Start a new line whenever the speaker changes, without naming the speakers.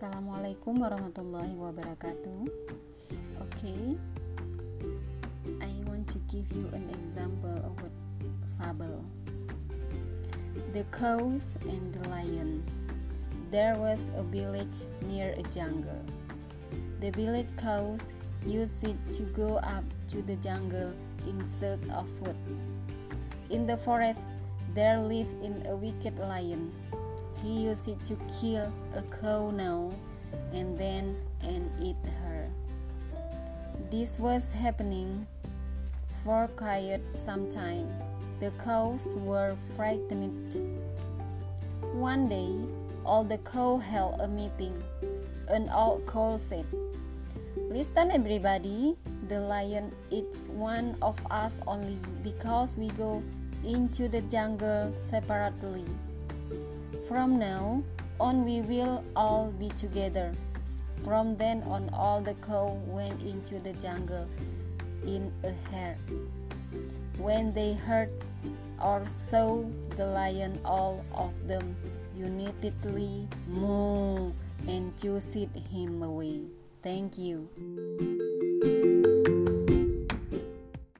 Assalamualaikum warahmatullahi wabarakatuh. Okay, I want to give you an example of a fable. The cows and the lion. There was a village near a jungle. The village cows used it to go up to the jungle in search of food. In the forest, there lived in a wicked lion. He used it to kill a cow now and then and eat her. This was happening for quite some time. The cows were frightened. One day, all the cow held a meeting. An old cow said, Listen, everybody, the lion eats one of us only because we go into the jungle separately. From now on, we will all be together. From then on, all the cow went into the jungle in a herd. When they heard or saw the lion, all of them unitedly moo and chased him away. Thank you.